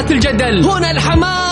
الجدل. هنا الحماس.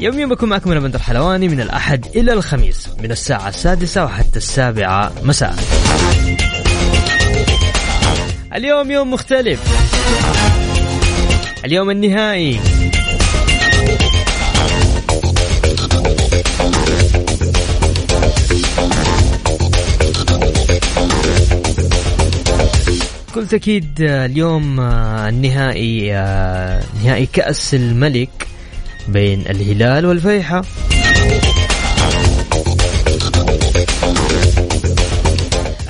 يوميا بكون معكم أنا بندر حلواني من الأحد إلى الخميس من الساعة السادسة وحتى السابعة مساء. اليوم يوم مختلف. اليوم النهائي. بكل تأكيد اليوم النهائي نهائي كأس الملك. بين الهلال والفيحة.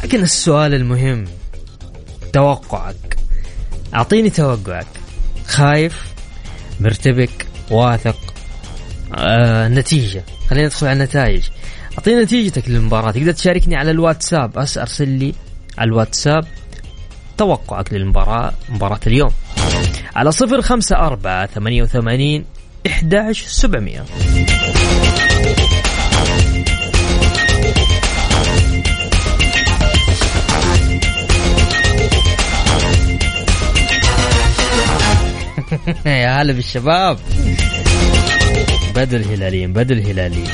لكن السؤال المهم توقعك. أعطيني توقعك. خايف مرتبك واثق آه نتيجة. خلينا ندخل على النتائج. أعطيني نتيجتك للمباراة. تقدر تشاركني على الواتساب. بس أرسل لي على الواتساب توقعك للمباراة مباراة اليوم. على صفر خمسة أربعة ثمانية وثمانين إحداش سبعمية. يا هلا بالشباب. بدوا الهلاليين بدوا الهلاليين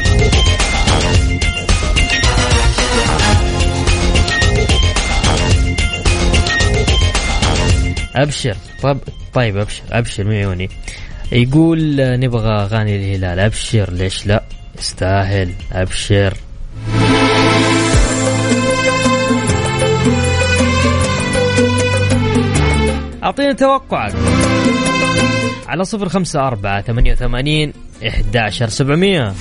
أبشر. طب طيب أبشر. أبشر من عيوني يقول نبغى أغاني الهلال أبشر. ليش لا؟ يستاهل. أبشر. اعطينا توقعك. على صفر خمسة أربعة ثمانية وثمانين إحداشر سبعمية.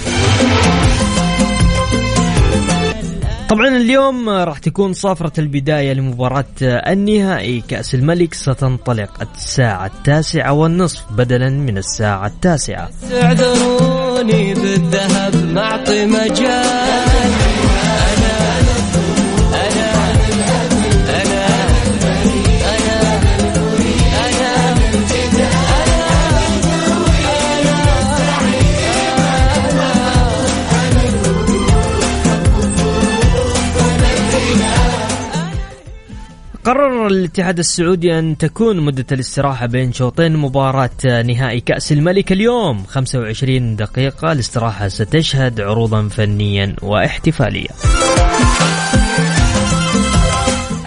طبعا اليوم راح تكون صافرة البداية لمباراة النهائي. كأس الملك ستنطلق الساعة التاسعة والنصف بدلا من الساعة التاسعة. اعذروني بالذهب معطي مجال. قرر الاتحاد السعودي أن تكون مدة الاستراحة بين شوطين مباراة نهائي كأس الملك اليوم. 25 دقيقة الاستراحة ستشهد عروضا فنيا واحتفالية.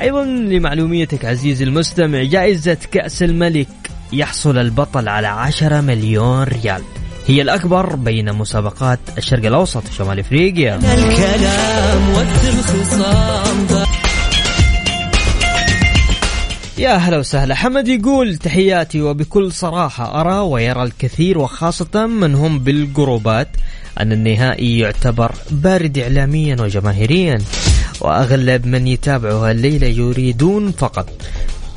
أيضا لمعلوميتك عزيزي المستمع جائزة كأس الملك يحصل البطل على 10 مليون ريال. هي الأكبر بين مسابقات الشرق الأوسط وشمال إفريقيا. الكلام وقت الخصام يا هلا وسهلا. حمد يقول تحياتي وبكل صراحة أرى ويرى الكثير وخاصة من هم بالجروبات أن النهائي يعتبر بارد إعلاميا وجماهيريا وأغلب من يتابعها الليلة يريدون فقط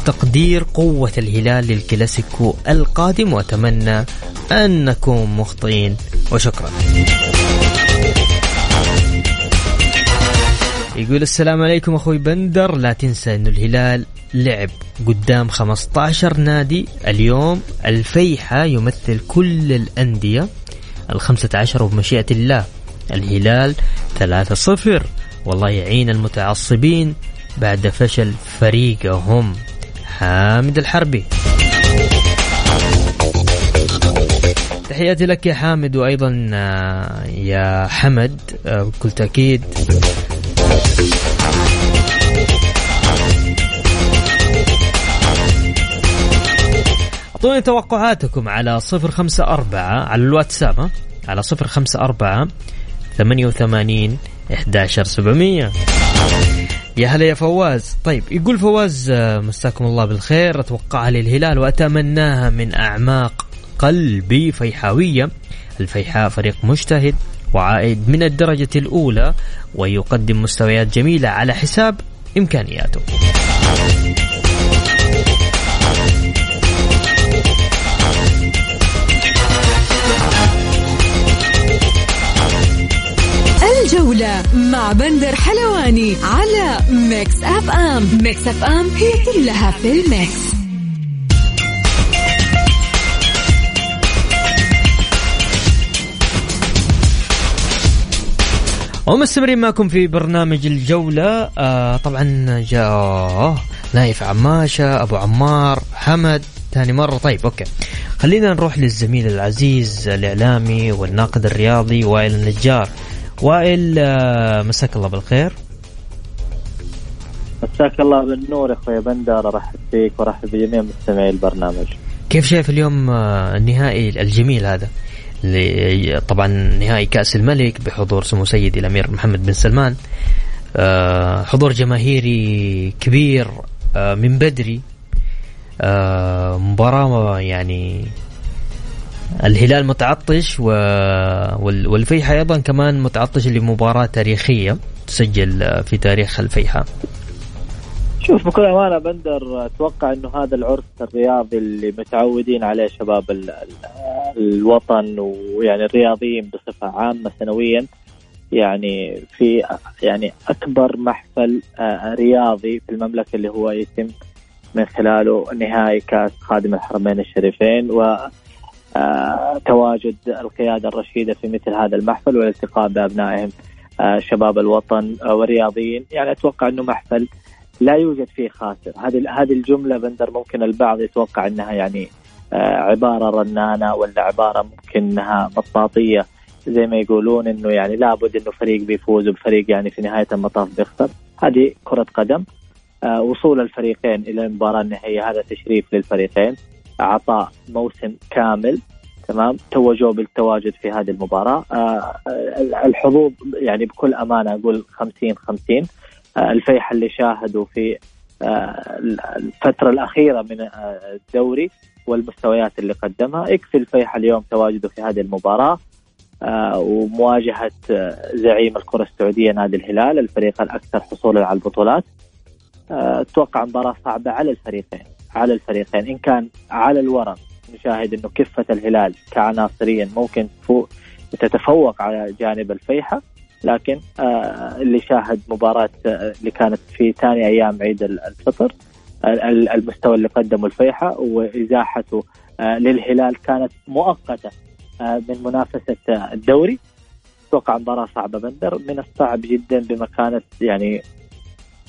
تقدير قوة الهلال للكلاسيكو القادم وأتمنى أن نكون مخطئين. وشكرا. يقول السلام عليكم أخوي بندر لا تنسى إنه الهلال لعب قدام 15 نادي. اليوم الفيحة يمثل كل الأندية الخمسة عشر وبمشيئة الله. الهلال 3-0 والله يعين المتعصبين بعد فشل فريقهم. حامد الحربي. تحياتي لك يا حامد وأيضا آه، يا حمد آه، بكل تأكيد. أعطوني توقعاتكم على صفر خمسة أربعة على الواتساب على صفر خمسة أربعة ثمانية وثمانين إحداشر سبعمية. يا هلا يا فواز. طيب يقول فواز آه، مساكم الله بالخير. أتوقعها للهلال وأتمناها من أعماق قلبي. فيحاوية. الفيحاء فريق مجتهد وعائد من الدرجة الأولى ويقدم مستويات جميلة على حساب إمكانياته. الجولة مع بندر حلواني على Mix FM. Mix FM هي كلها في ال mix. ومستمرين معكم في برنامج الجولة. آه طبعا جاء نايف عماشة أبو عمار حمد. ثاني مرة. طيب okay. خلينا نروح للزميل العزيز الإعلامي والناقد الرياضي وائل النجار. وائل آه مساك الله بالخير. مساك الله بالنور يا أخوي بندر أرحب فيك وأرحب بجميع مستمعي البرنامج. كيف شايف اليوم آه النهائي الجميل هذا؟ طبعا نهائي كأس الملك بحضور سمو سيدي الأمير محمد بن سلمان. آه، حضور جماهيري كبير من بدري. مباراة يعني الهلال متعطش والفيحة أيضا كمان متعطش لمباراة تاريخية تسجل في تاريخ الفيحة. شوف بكل أمانة بندر أتوقع إنه هذا العرس الرياضي اللي متعودين عليه شباب الوطن ويعني الرياضيين بصفة عامة سنويا يعني في يعني أكبر محفل آه، رياضي في المملكة اللي هو يتم من خلاله نهائي كأس خادم الحرمين الشريفين. و تواجد القيادة الرشيدة في مثل هذا المحفل والالتقاء بأبنائهم آه، شباب الوطن والرياضيين. يعني أتوقع إنه محفل لا يوجد فيه خاسر. هذه هذه الجملة بندر ممكن البعض يتوقع إنها يعني آه، عبارة رنانة ولا عبارة ممكن إنها مطاطيه زي ما يقولون إنه يعني لابد إنه فريق بيفوز وفريق يعني في نهاية المطاف بيخسر. هذه كرة قدم. آه، وصول الفريقين إلى المباراة النهائية هذا تشريف للفريقين. عطاء موسم كامل تمام؟ توجوا بالتواجد في هذه المباراة. آه، الحظوظ يعني بكل أمانة أقول 50 50 آه، الفيحة اللي شاهدوا في آه، الفترة الأخيرة من آه، الدوري والمستويات اللي قدمها. يكفي الفيحة اليوم تواجده في هذه المباراة. ومواجهة زعيم الكرة السعودية نادي الهلال الفريق الأكثر حصولا على البطولات. أتوقع مباراة صعبة على الفريقين. على الفريقين إن كان على الورق نشاهد أنه كفة الهلال كعناصريا ممكن تتفوق على جانب الفيحة لكن آه، اللي شاهد مباراة آه، اللي كانت في ثاني أيام عيد الفطر المستوى اللي قدمه الفيحة وإزاحته آه، للهلال كانت مؤقتة من منافسة الدوري. أتوقع مباراة صعبة بندر من الصعب جدا بمكانة يعني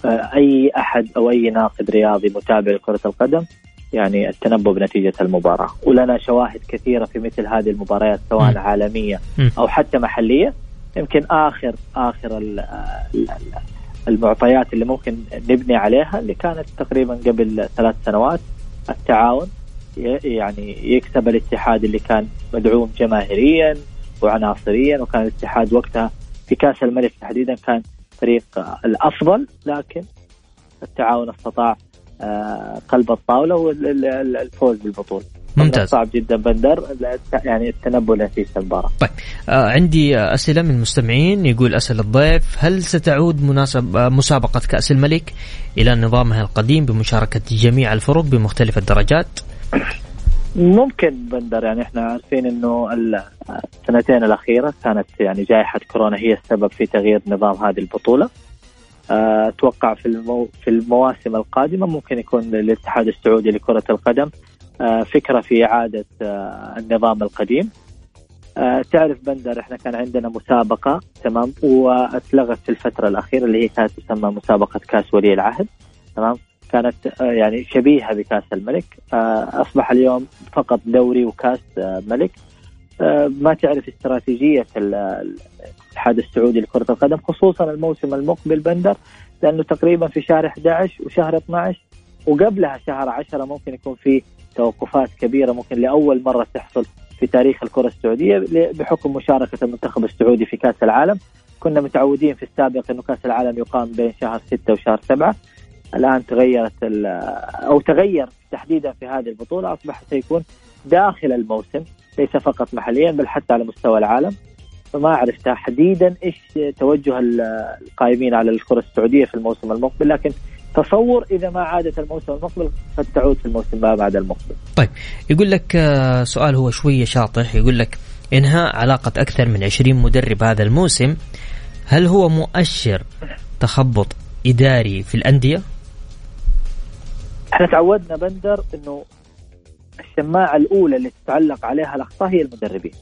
أي أحد أو أي ناقد رياضي متابع لكرة القدم يعني التنبؤ بنتيجة المباراة. ولنا شواهد كثيرة في مثل هذه المباريات سواء م. عالمية أو حتى محلية. يمكن اخر آخر المعطيات اللي ممكن نبني عليها اللي كانت تقريبا قبل ثلاث سنوات التعاون يعني يكسب الاتحاد اللي كان مدعوم جماهيريا وعناصريا وكان الاتحاد وقتها في كأس الملك تحديدا كان فريق الأفضل لكن التعاون استطاع آه، قلب الطاولة والفوز بالبطولة. ممتاز صعب جدا بندر يعني التنبؤ نتيجه المباراه. طيب آه عندي أسئلة من المستمعين يقول أسأل الضيف هل ستعود مناسب آه مسابقة كأس الملك إلى نظامها القديم بمشاركة جميع الفرق بمختلف الدرجات؟ ممكن بندر يعني إحنا عارفين إنه السنتين الأخيرة كانت يعني جائحة كورونا هي السبب في تغيير نظام هذه البطولة. آه، أتوقع في المو في المواسم القادمة ممكن يكون الاتحاد السعودي لكرة القدم آه، فكرة في إعادة آه، النظام القديم. تعرف بندر إحنا كان عندنا مسابقة تمام؟ وأتلغت في الفترة الأخيرة اللي هي كانت تسمى مسابقة كاس ولي العهد تمام؟ كانت يعني شبيهة بكاس الملك. أصبح اليوم فقط دوري وكاس ملك. ما تعرف استراتيجية الاتحاد السعودي لكرة القدم خصوصا الموسم المقبل بندر لأنه تقريبا في شهر 11 وشهر 12 وقبلها شهر 10 ممكن يكون في توقفات كبيرة ممكن لأول مرة تحصل في تاريخ الكرة السعودية بحكم مشاركة المنتخب السعودي في كأس العالم. كنا متعودين في السابق إنه كأس العالم يقام بين شهر ستة وشهر سبعة. الآن تغيرت أو تغير تحديدا في هذه البطولة أصبح سيكون داخل الموسم ليس فقط محليا بل حتى على مستوى العالم فما أعرف تحديدا إيش توجه القائمين على الكرة السعودية في الموسم المقبل لكن تصور إذا ما عادت الموسم المقبل قد تعود في الموسم ما بعد المقبل. طيب يقول لك آه، سؤال هو شوية شاطح يقول لك إنهاء علاقة أكثر من 20 مدرب هذا الموسم هل هو مؤشر تخبط إداري في الأندية؟ إحنا تعودنا بندر انه الشماعة الأولى اللي تتعلق عليها الأخطاء هي المدربين.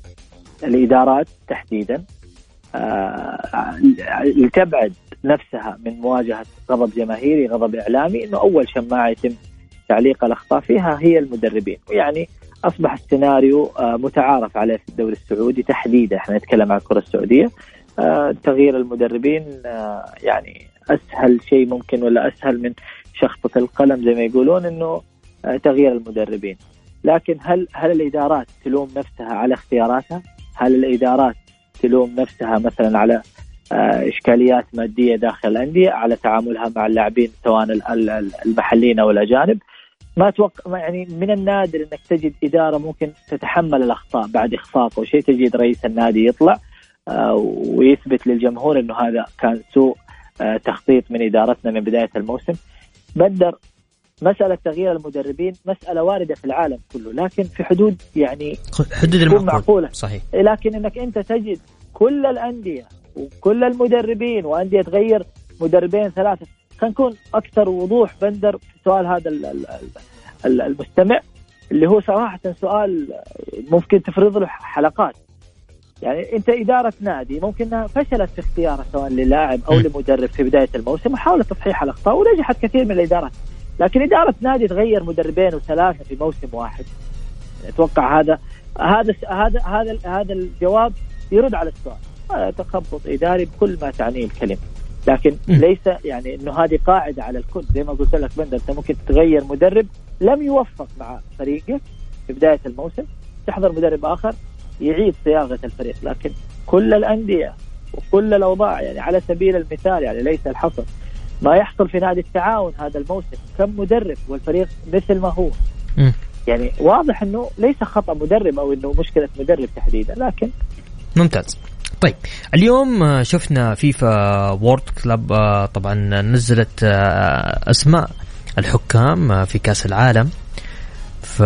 الإدارات تحديدا آه لتبعد نفسها من مواجهة غضب جماهيري غضب إعلامي إنه أول شماعة يتم تعليق الأخطاء فيها هي المدربين ويعني أصبح السيناريو آه متعارف عليه في الدوري السعودي تحديدا إحنا نتكلم عن الكرة السعودية آه تغيير المدربين آه يعني أسهل شيء ممكن ولا أسهل من شخصة القلم زي ما يقولون إنه آه تغيير المدربين. لكن هل هل الإدارات تلوم نفسها على اختياراتها؟ هل الإدارات تلوم نفسها مثلا على آه، إشكاليات مادية داخل الأندية على تعاملها مع اللاعبين سواء المحليين أو الأجانب؟ ما أتوقع يعني من النادر إنك تجد إدارة ممكن تتحمل الأخطاء بعد إخفاق أو شيء تجد رئيس النادي يطلع آه، ويثبت للجمهور إنه هذا كان سوء تخطيط من إدارتنا من بداية الموسم. بدر مسألة تغيير المدربين مسألة واردة في العالم كله لكن في حدود يعني حدود المعقول. معقولة. صحيح. لكن إنك أنت تجد كل الأندية وكل المدربين وأندية تغير مدربين ثلاثة. خلينا نكون أكثر وضوح بندر في سؤال هذا المستمع اللي هو صراحة سؤال ممكن تفرض له حلقات. يعني انت إدارة نادي ممكن انها فشلت في اختياره سواء للاعب أو لمدرب في بداية الموسم وحاولت تصحيح الأخطاء ونجحت كثير من الادارات لكن إدارة نادي تغير مدربين وثلاثة في موسم واحد. أتوقع هذا هذا هذا هذا هذا الجواب يرد على السؤال. هذا تخبط إداري بكل ما تعنيه الكلمة. لكن. ليس يعني إنه هذه قاعدة على الكل. زي ما قلت لك بندر أنت ممكن تغير مدرب لم يوفق مع فريقك في بداية الموسم. تحضر مدرب آخر يعيد صياغة الفريق لكن كل الأندية وكل الأوضاع يعني على سبيل المثال يعني ليس الحصر. ما يحصل في نادي التعاون هذا الموسم كم مدرب والفريق مثل ما هو. م. يعني واضح إنه ليس خطأ مدرب أو إنه مشكلة مدرب تحديدا لكن ممتاز. طيب اليوم شفنا فيفا وورد كلاب طبعا نزلت آه، أسماء الحكام في كأس العالم. ف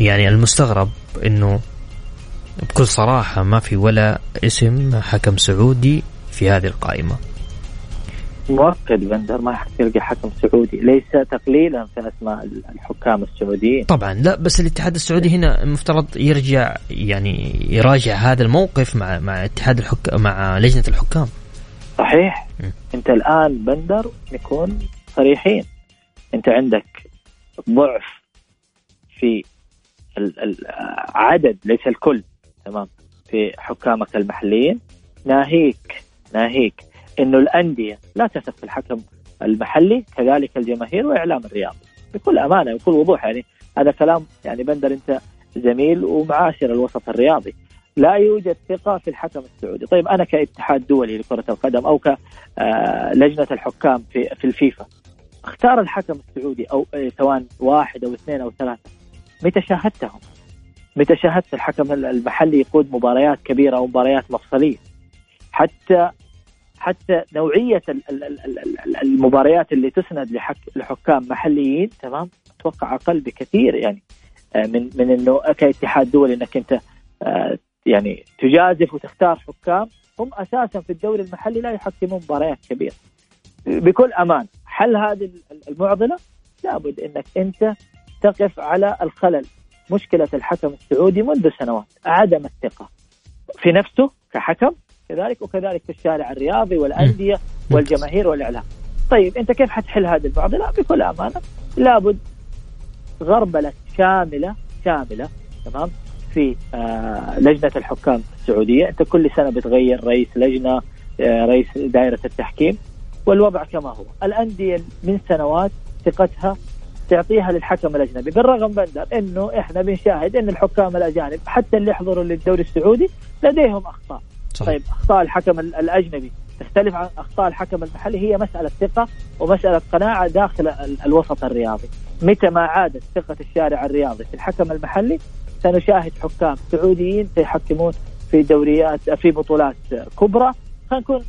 يعني المستغرب إنه بكل صراحة ما في ولا اسم حكم سعودي في هذه القائمة. مؤكد بندر ما تلقى حكم سعودي ليس تقليلا في أسماء الحكام السعوديين. طبعا لا بس الاتحاد السعودي هنا المفترض يرجع يعني يراجع هذا الموقف مع مع اتحاد الحكام مع لجنة الحكام. صحيح. م. أنت الآن بندر نكون صريحين. أنت عندك ضعف في العدد ليس الكل تمام؟ في حكامك المحليين ناهيك ناهيك إنه الأندية لا تثق في الحكم المحلي كذلك الجماهير وإعلام الرياض. بكل أمانة بكل وضوح يعني هذا كلام يعني بندر أنت زميل ومعاشر الوسط الرياضي. لا يوجد ثقة في الحكم السعودي. طيب أنا كاتحاد دولي لكرة القدم أو كلجنة الحكام في, في الفيفا اختار الحكم السعودي أو سواء واحد أو اثنين أو ثلاثة. متى شاهدتهم متى شاهدت الحكم المحلي يقود مباريات كبيرة أو مباريات مفصلية. حتى حتى نوعية المباريات اللي تسند لحكام محليين تمام؟ أتوقع أقل بكثير يعني. آه، من من إنه كاتحاد دولي إنك أنت آه، يعني تجازف وتختار حكام. هم أساسا في الدوري المحلي لا يحكمون مباريات كبيرة. بكل أمان حل هذه المعضلة؟ لابد إنك أنت تقف على الخلل. مشكلة الحكم السعودي منذ سنوات عدم الثقة. في نفسه كحكم كذلك وكذلك في الشارع الرياضي والأندية والجماهير والإعلام. طيب أنت كيف حتحل هذه المعضله؟ بكل أمانة لابد غربلة شاملة شاملة تمام في آه لجنة الحكام السعودية، أنت كل سنة بتغير رئيس لجنة آه رئيس دائرة التحكيم والوضع كما هو، الأندية من سنوات ثقتها تعطيها للحكم الأجنبي. بالرغم بندر إنه إحنا بنشاهد إن الحكام الأجانب حتى اللي يحضروا للدوري السعودي لديهم أخطاء. صحيح. طيب أخطاء الحكم الأجنبي تختلف عن أخطاء الحكم المحلي. هي مسألة ثقة ومسألة قناعة داخل الوسط الرياضي. متى ما عادت ثقة الشارع الرياضي في الحكم المحلي سنشاهد حكام سعوديين سيحكمون في دوريات في بطولات كبرى. خلينا نكون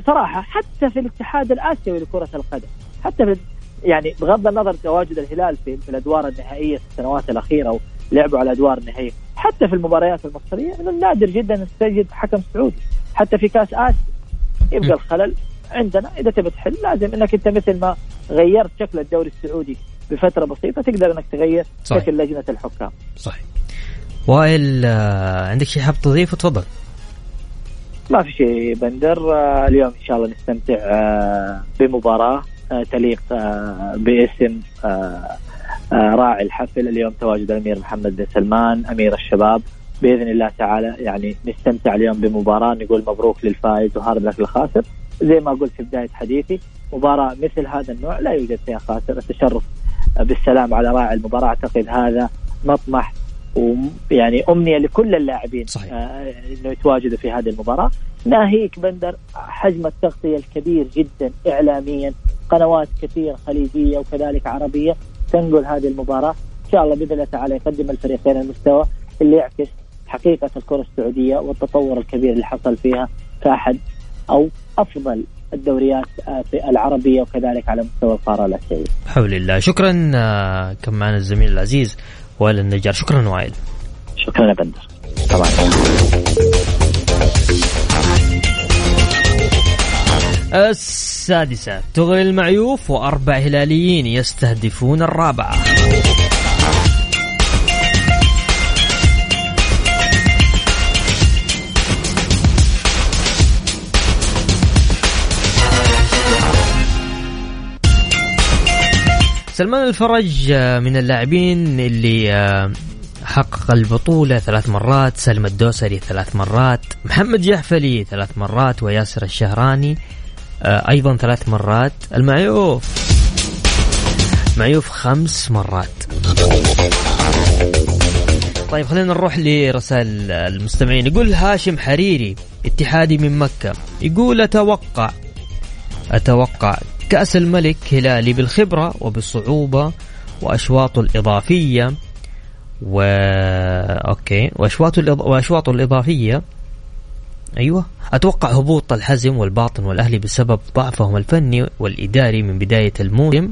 بصراحة حتى في الاتحاد الآسيوي لكرة القدم حتى في يعني بغض النظر تواجد الهلال في, في الأدوار النهائية في السنوات الأخيرة ولعبوا على الأدوار النهائية حتى في المباريات المصرية من النادر جدا إن تجد حكم سعودي. حتى في كأس آسيا يبقى الخلل عندنا. إذا تبي تحل لازم إنك أنت مثل ما غيرت شكل الدوري السعودي بفترة بسيطة تقدر إنك تغير صحيح. شكل لجنة الحكام. صحيح. وائل آه، عندك شيء حاب تضيفه تفضل. ما في شيء بندر. آه، اليوم إن شاء الله نستمتع آه، بمباراة. تليق باسم راعي الحفل. اليوم تواجد الأمير محمد بن سلمان أمير الشباب. بإذن الله تعالى يعني نستمتع اليوم بمباراة نقول مبروك للفائز وهارد لك الخاسر. زي ما قلت في بداية حديثي مباراة مثل هذا النوع لا يوجد فيها خاسر. التشرف بالسلام على راعي المباراة أعتقد هذا مطمح ويعني أمنية لكل اللاعبين صحيح. آه إنه يتواجدوا في هذه المباراة. ناهيك بندر حجم التغطية الكبير جدا اعلاميا. قنوات كثير خليجية وكذلك عربية تنقل هذه المباراة إن شاء الله بإذن الله تعالى يقدم الفريقين المستوى اللي يعكس حقيقة الكرة السعودية والتطور الكبير اللي حصل فيها كاحد أو أفضل الدوريات آه، في العربية وكذلك على مستوى القارة الاسيويه. حول الله، شكرا آه، كم معنا الزميل العزيز وائل النجار، شكرا وائل. شكرا يا بندر. طبعا. السادسة. تغري المعيوف وأربع هلاليين يستهدفون الرابعة سلمان الفرج آه، من اللاعبين اللي آه، حقق البطولة ثلاث مرات سلم الدوسري ثلاث مرات محمد جحفلي ثلاث مرات وياسر الشهراني آه، أيضا ثلاث مرات. المعيوف. معيوف خمس مرات. طيب خلينا نروح لرسائل المستمعين. يقول هاشم حريري اتحادي من مكة. يقول أتوقع أتوقع كأس الملك هلالي بالخبرة وبالصعوبة وأشواطه الإضافية و أوكي وأشواطه الإض... وأشواطه الإضافية أيوة. أتوقع هبوط الحزم والباطن والأهلي بسبب ضعفهم الفني والإداري من بداية الموسم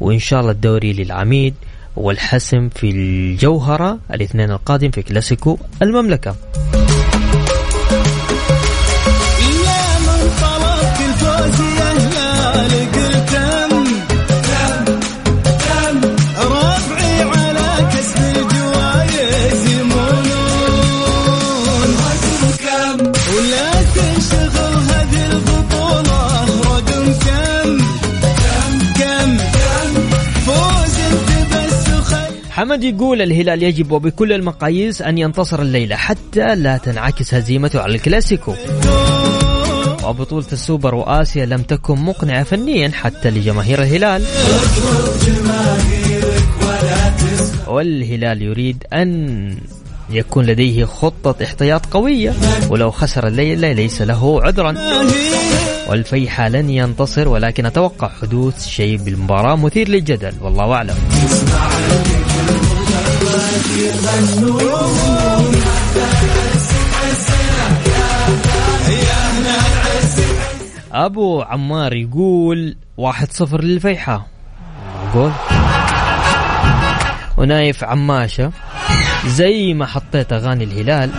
وإن شاء الله الدوري للعميد والحسم في الجوهرة الاثنين القادم في كلاسيكو المملكة. حمد يقول الهلال يجب وبكل المقاييس أن ينتصر الليلة حتى لا تنعكس هزيمته على الكلاسيكو. وبطولة السوبر وآسيا لم تكن مقنعة فنيا حتى لجماهير الهلال. والهلال يريد أن يكون لديه خطة احتياط قوية ولو خسر الليلة ليس له عذرا. والفيحة لن ينتصر ولكن أتوقع حدوث شيء بالمباراة مثير للجدل والله أعلم. أبو عمار يقول واحد صفر للفيحة. قول. ونايف عماشة. زي ما حطيت أغاني الهلال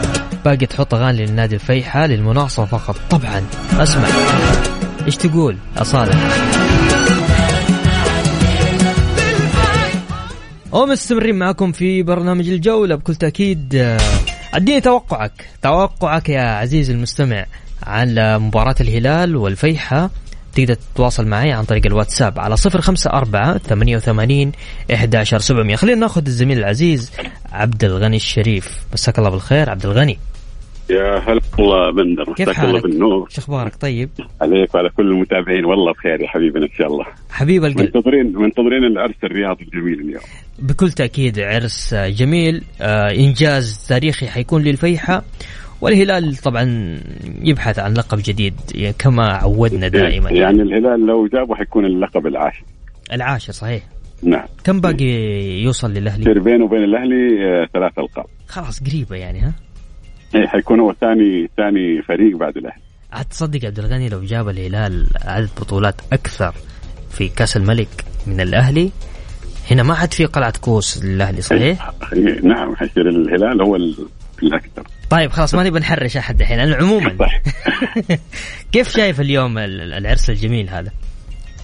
باقي تحط أغاني للنادي الفيحة للمناصفة فقط. طبعا أسمع. إيش تقول اصالح ومستمرين معكم في برنامج الجولة بكل تأكيد أديني توقعك. توقعك يا عزيزي المستمع على مباراة الهلال والفيحة. تقدر تتواصل معي عن طريق الواتساب على صفر خمسة أربعة ثمانية وثمانين إحداشر سبعمية. خلينا ناخذ الزميل العزيز عبد الغني الشريف. مساك الله بالخير عبد الغني. يا هلا والله بندر. كيف حالك؟ بالنور. شو أخبارك؟ طيب؟ عليك وعلى كل المتابعين. والله بخير يا حبيبنا ان شاء الله. حبيب القلب. منتظرين منتظرين العرس الرياضي الجميل اليوم. بكل تأكيد عرس جميل. آه، إنجاز تاريخي حيكون للفيحة والهلال طبعا يبحث عن لقب جديد كما عودنا دائما. يعني الهلال لو جابه حيكون اللقب العاشر. العاشر صحيح. نعم. كم باقي يوصل للأهلي؟ بينه وبين الأهلي آه، ثلاث ألقاب. خلاص قريبة يعني ها؟ إيه، حيكون هو ثاني ثاني فريق بعد الأهلي عاد تصدق عبد الغني لو جاب الهلال عدد بطولات أكثر في كأس الملك من الأهلي هنا ما عاد في قلعة كوس للأهلي صحيح؟ إيه، نعم حيصير الهلال هو ال- الأكثر طيب خلاص ما نبي نحرش أحد الحين أنا عموما صح كيف شايف اليوم ال- العرس الجميل هذا؟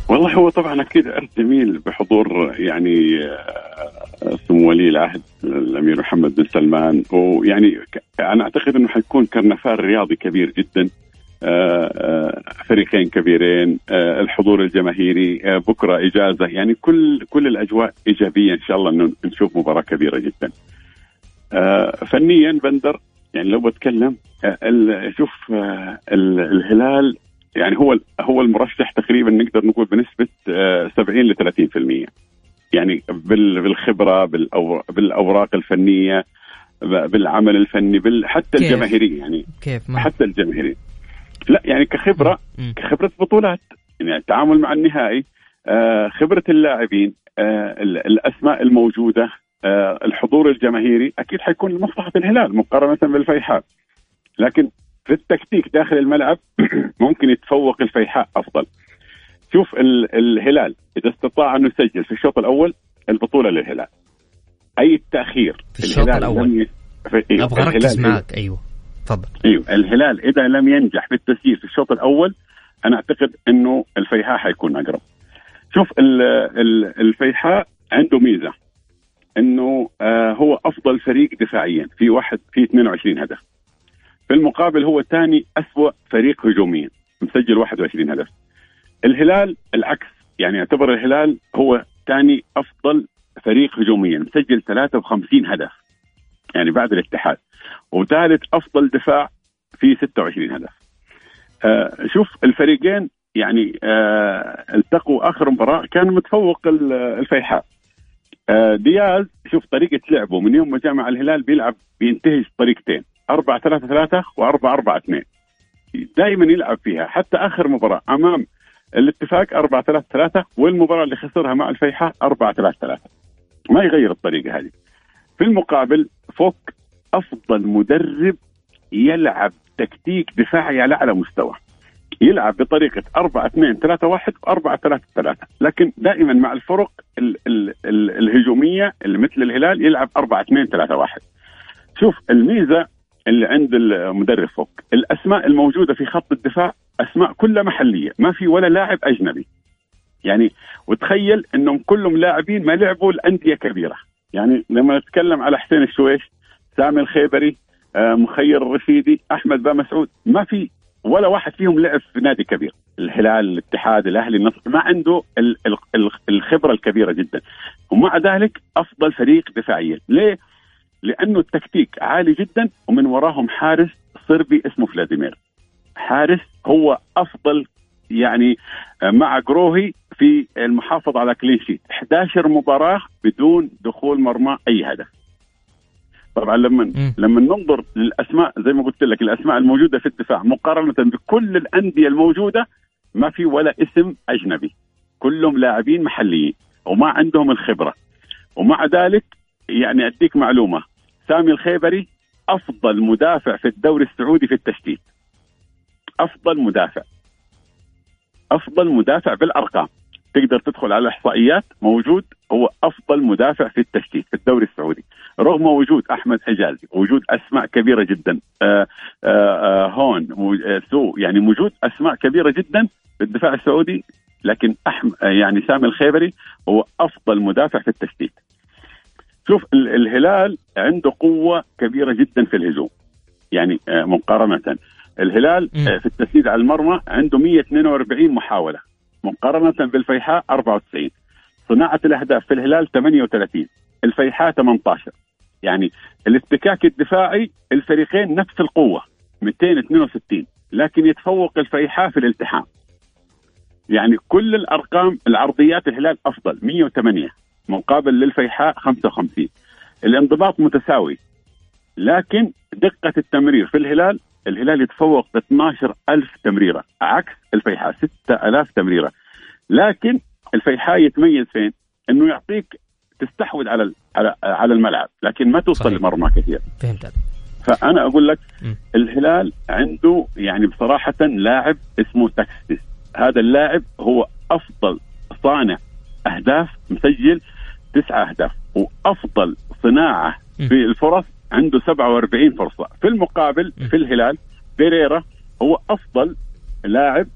والله هو طبعا أكيد عرس جميل بحضور يعني آه، سمو ولي العهد الأمير محمد بن سلمان. ويعني أنا أعتقد إنه حيكون كرنفال رياضي كبير جدا. آه، آه، فريقين كبيرين الحضور الجماهيري بكرة إجازة. يعني كل كل الأجواء إيجابية إن شاء الله إنه نشوف مباراة كبيرة جدا. فنيا بندر يعني لو بتكلم شوف ال- الهلال يعني هو هو المرشح تقريبا نقدر نقول بنسبة آه، 70 ل 30% يعني بال- بالخبرة بالأوراق الفنية بالعمل الفني بال حتى كيف؟ الجماهيري يعني. كيف؟ ما حتى الجماهيري لا يعني كخبرة. كخبرة بطولات. يعني التعامل مع النهائي آه، خبرة اللاعبين آه، ال- الأسماء الموجودة آه، الحضور الجماهيري أكيد حيكون لمصلحة الهلال مقارنة بالفيحاء. لكن في التكتيك داخل الملعب ممكن يتفوق الفيحاء أفضل. شوف ال- الهلال إذا استطاع انه يسجل في الشوط الأول البطولة للهلال. أي تاخير في الشوط ي- في- أيوه، أبغى أركز معك. أيوه تفضل. إيوه الهلال إذا لم ينجح في التسجيل في الشوط الأول أنا أعتقد إنه الفيحاء حيكون أقرب. شوف ال- ال- الفيحاء عنده ميزة. إنه آه هو أفضل فريق دفاعيا. في واحد في 22 هدف. في المقابل هو ثاني اسوء فريق هجوميا مسجل 21 هدف. الهلال العكس يعني يعتبر الهلال هو ثاني أفضل فريق هجوميا مسجل 53 هدف. يعني بعد الاتحاد. وثالث أفضل دفاع في 26 هدف. آه شوف الفريقين يعني آه التقوا آخر مباراة كان متفوق ال- الفيحاء. آه دياز شوف طريقة لعبه من يوم ما جاء مع الهلال بيلعب بينتهج طريقتين 4 3 3 و4 4 2 دائما يلعب فيها حتى آخر مباراة أمام الاتفاق 4 3 3 والمباراة اللي خسرها مع الفيحاء 4 3 3 ما يغير الطريقة هذه. في المقابل فوق أفضل مدرب يلعب تكتيك دفاعي على أعلى مستوى. يلعب بطريقة 4 2 3 1 و 4 3 3 لكن دائما مع الفرق ال ال ال الهجومية اللي مثل الهلال يلعب 4 2 3 1 شوف الميزة اللي عند المدرب فوق. الأسماء الموجودة في خط الدفاع أسماء كلها محلية ما في ولا لاعب أجنبي. يعني وتخيل إنهم كلهم لاعبين ما لعبوا الأندية كبيرة. يعني لما نتكلم على حسين الشويش سامي الخيبري آه، مخير الرشيدي أحمد با مسعود ما في ولا واحد فيهم لعب في نادي كبير. الهلال الاتحاد الأهلي النصر ما عنده ال- ال- ال- الخبرة الكبيرة جدا. ومع ذلك أفضل فريق دفاعيا. ليه؟ لأنه التكتيك عالي جدا ومن وراهم حارس صربي اسمه فلاديمير. حارس هو أفضل يعني آه، مع جروهي في المحافظة على كلين شيت 11 مباراة بدون دخول مرمى أي هدف. طبعا لما مم. لما ننظر للأسماء زي ما قلت لك الأسماء الموجودة في الدفاع مقارنة بكل الأندية الموجودة ما في ولا اسم أجنبي. كلهم لاعبين محليين وما عندهم الخبرة. ومع ذلك يعني أديك معلومة سامي الخيبري أفضل مدافع في الدوري السعودي في التشتيت أفضل مدافع. أفضل مدافع بالأرقام. تقدر تدخل على الاحصائيات موجود هو أفضل مدافع في التشتيت في الدوري السعودي. رغم وجود أحمد حجازي وجود أسماء كبيرة جدا آآ آآ هون مو- آه، سو يعني وجود أسماء كبيرة جدا في الدفاع السعودي لكن أحم يعني سامي الخيبري هو أفضل مدافع في التشتيت شوف ال- الهلال عنده قوة كبيرة جدا في الهجوم. يعني آه، مقارنة. الهلال مم. آه، في التسديد على المرمى عنده 142 محاولة. مقارنة بالفيحاء 94 صناعة الأهداف في الهلال 38 الفيحاء 18 يعني الافتكاك الدفاعي الفريقين نفس القوة 262 لكن يتفوق الفيحاء في الالتحام. يعني كل الأرقام العرضيات الهلال أفضل 108 مقابل للفيحاء 55 الانضباط متساوي لكن دقة التمرير في الهلال الهلال يتفوق ب 12 ألف تمريرة عكس الفيحاء 6000 تمريرة لكن الفيحاء يتميز فين؟ إنه يعطيك تستحوذ على على على الملعب لكن ما توصل. لمرمى كثير فهمت فأنا أقول لك م. الهلال عنده يعني بصراحة لاعب اسمه تاكسيس هذا اللاعب هو أفضل صانع أهداف مسجل تسعة أهداف. وأفضل صناعة. في الفرص عنده 47 فرصة. في المقابل. في الهلال بيريرا هو أفضل لاعب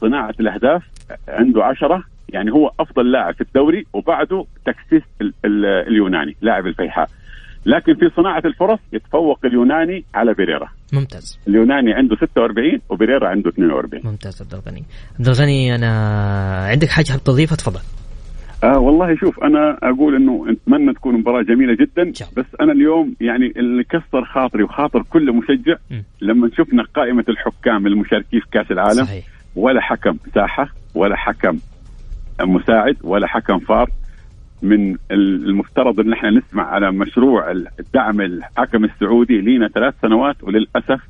صناعة الأهداف عنده عشرة. يعني هو أفضل لاعب في الدوري وبعده تكسيس ال- ال- اليوناني لاعب الفيحاء. لكن في صناعة الفرص يتفوق اليوناني على بيريرا. ممتاز. اليوناني عنده 46 وبيريرا عنده 42 ممتاز عبد الغني. عبد الغني أنا عندك حاجة حاب تضيفها؟ تفضل. آه والله شوف أنا أقول إنه أتمنى تكون مباراة جميلة جدا بس أنا اليوم يعني اللي كسر خاطري وخاطر كل مشجع م. لما شفنا قائمة الحكام المشاركين في كأس العالم صحيح. ولا حكم ساحة ولا حكم مساعد ولا حكم فار من المفترض إن إحنا نسمع على مشروع الدعم الحكم السعودي لينا ثلاث سنوات وللأسف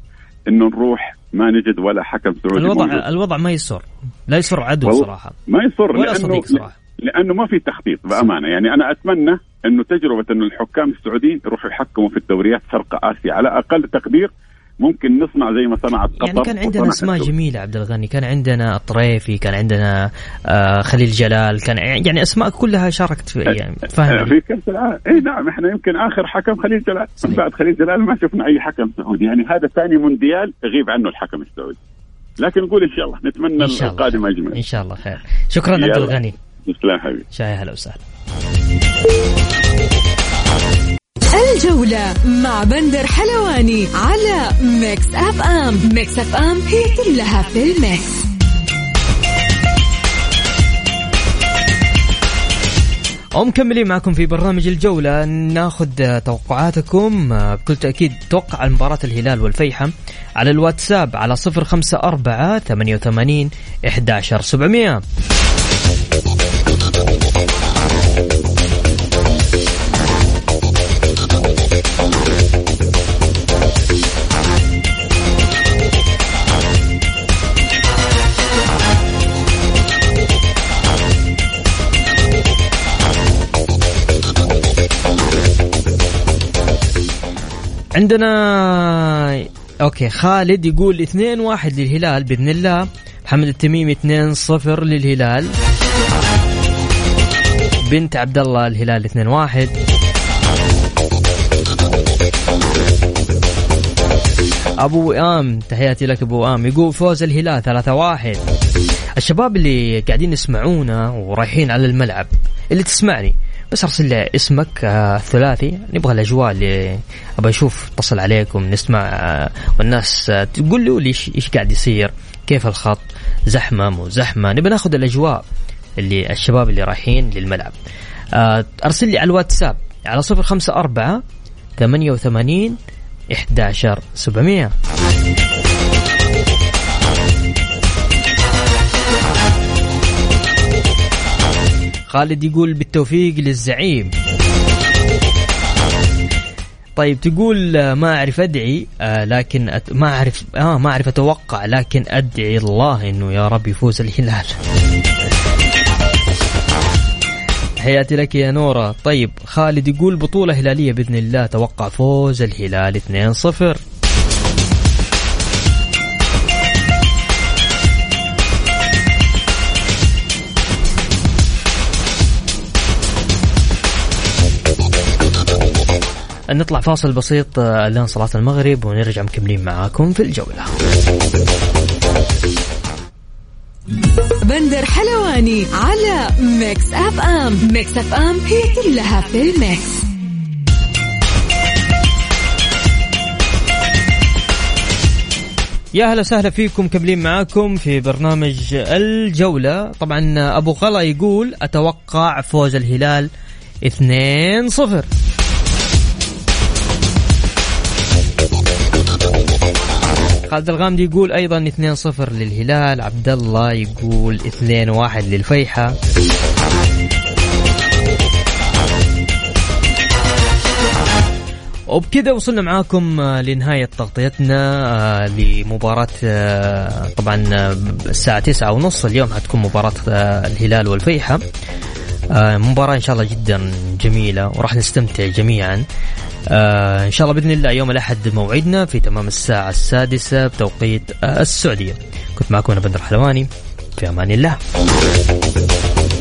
إنه نروح ما نجد ولا حكم سعودي الوضع موجود. الوضع ما يسر. لا يسر عدو صراحة. ما يصر ولا لأنه صديق صراحة. لأنه ما في تخطيط بأمانة. يعني أنا أتمنى أنه تجربة انه الحكام السعوديين يروحوا يحكموا في الدوريات شرق آسيا. على أقل تقدير ممكن نصنع زي ما صنعت قطر يعني كان عندنا اسماء. جميلة عبد الغني. كان عندنا الطريفي كان عندنا آه خليل جلال كان يعني أسماء كلها شاركت في يعني فاهم في كأس العالم. إي نعم إحنا يمكن آخر حكم خليل جلال. من بعد خليل جلال ما شفنا أي حكم سعودي. يعني هذا ثاني مونديال يغيب عنه الحكم السعودي. لكن نقول إن شاء الله نتمنى إن شاء الله. القادم. أجمل. إن شاء الله خير. شكرا عبد. الغني. تسلم حبيبي. يا هلا وسهلا. الجولة مع بندر حلواني على Mix FM. Mix FM هي كلها في ال mix. ومكملين معكم في برنامج الجولة. ناخذ توقعاتكم. بكل تأكيد توقع مباراة الهلال والفيحة على الواتساب على 054 88 11 700 عندنا أوكي خالد يقول 2 1 للهلال بإذن الله. محمد التميمي 2 0 للهلال. بنت عبد الله الهلال 2 1 أبو وئام تحياتي لك أبو وئام يقول فوز الهلال 3 1 الشباب اللي قاعدين يسمعونا ورايحين على الملعب اللي تسمعني بس أرسل لي اسمك آه، الثلاثي. نبغى الأجواء اللي أبغى أشوف أتصل عليكم نسمع آه، والناس آه، تقول لي إيش إيش قاعد يصير كيف الخط زحمة مو زحمة. نبغى ناخذ الأجواء اللي الشباب اللي رايحين للملعب. أرسل لي على الواتساب على 054 88 11700 خالد يقول بالتوفيق للزعيم. طيب تقول آه، ما أعرف أدعي آه لكن أت... ما أعرف آه ما أعرف أتوقع لكن أدعي الله إنه يا رب يفوز الهلال. تحياتي لك يا نورة. طيب خالد يقول بطولة هلالية بإذن الله توقع فوز الهلال 2-0 نطلع فاصل بسيط آه، لين صلاة المغرب ونرجع مكملين معاكم في الجولة. بندر حلواني على Mix FM Mix FM هي كلها في ال mix. يا هلا وسهلا فيكم مكملين معاكم في برنامج الجولة. طبعا أبو غلا يقول أتوقع فوز الهلال 2-0 خالد الغامدي يقول أيضا 2-0 للهلال عبد الله يقول 2-1 للفيحة. وبكذا وصلنا معاكم آه، لنهاية تغطيتنا آه، لمباراة آه، طبعا الساعة تسعة ونص اليوم حتكون مباراة الهلال والفيحة. مباراة إن شاء الله جدا جميلة وراح نستمتع جميعا. إن شاء الله بإذن الله يوم الأحد موعدنا في تمام الساعة السادسة بتوقيت السعودية. كنت معكم أنا بندر حلواني في أمان الله.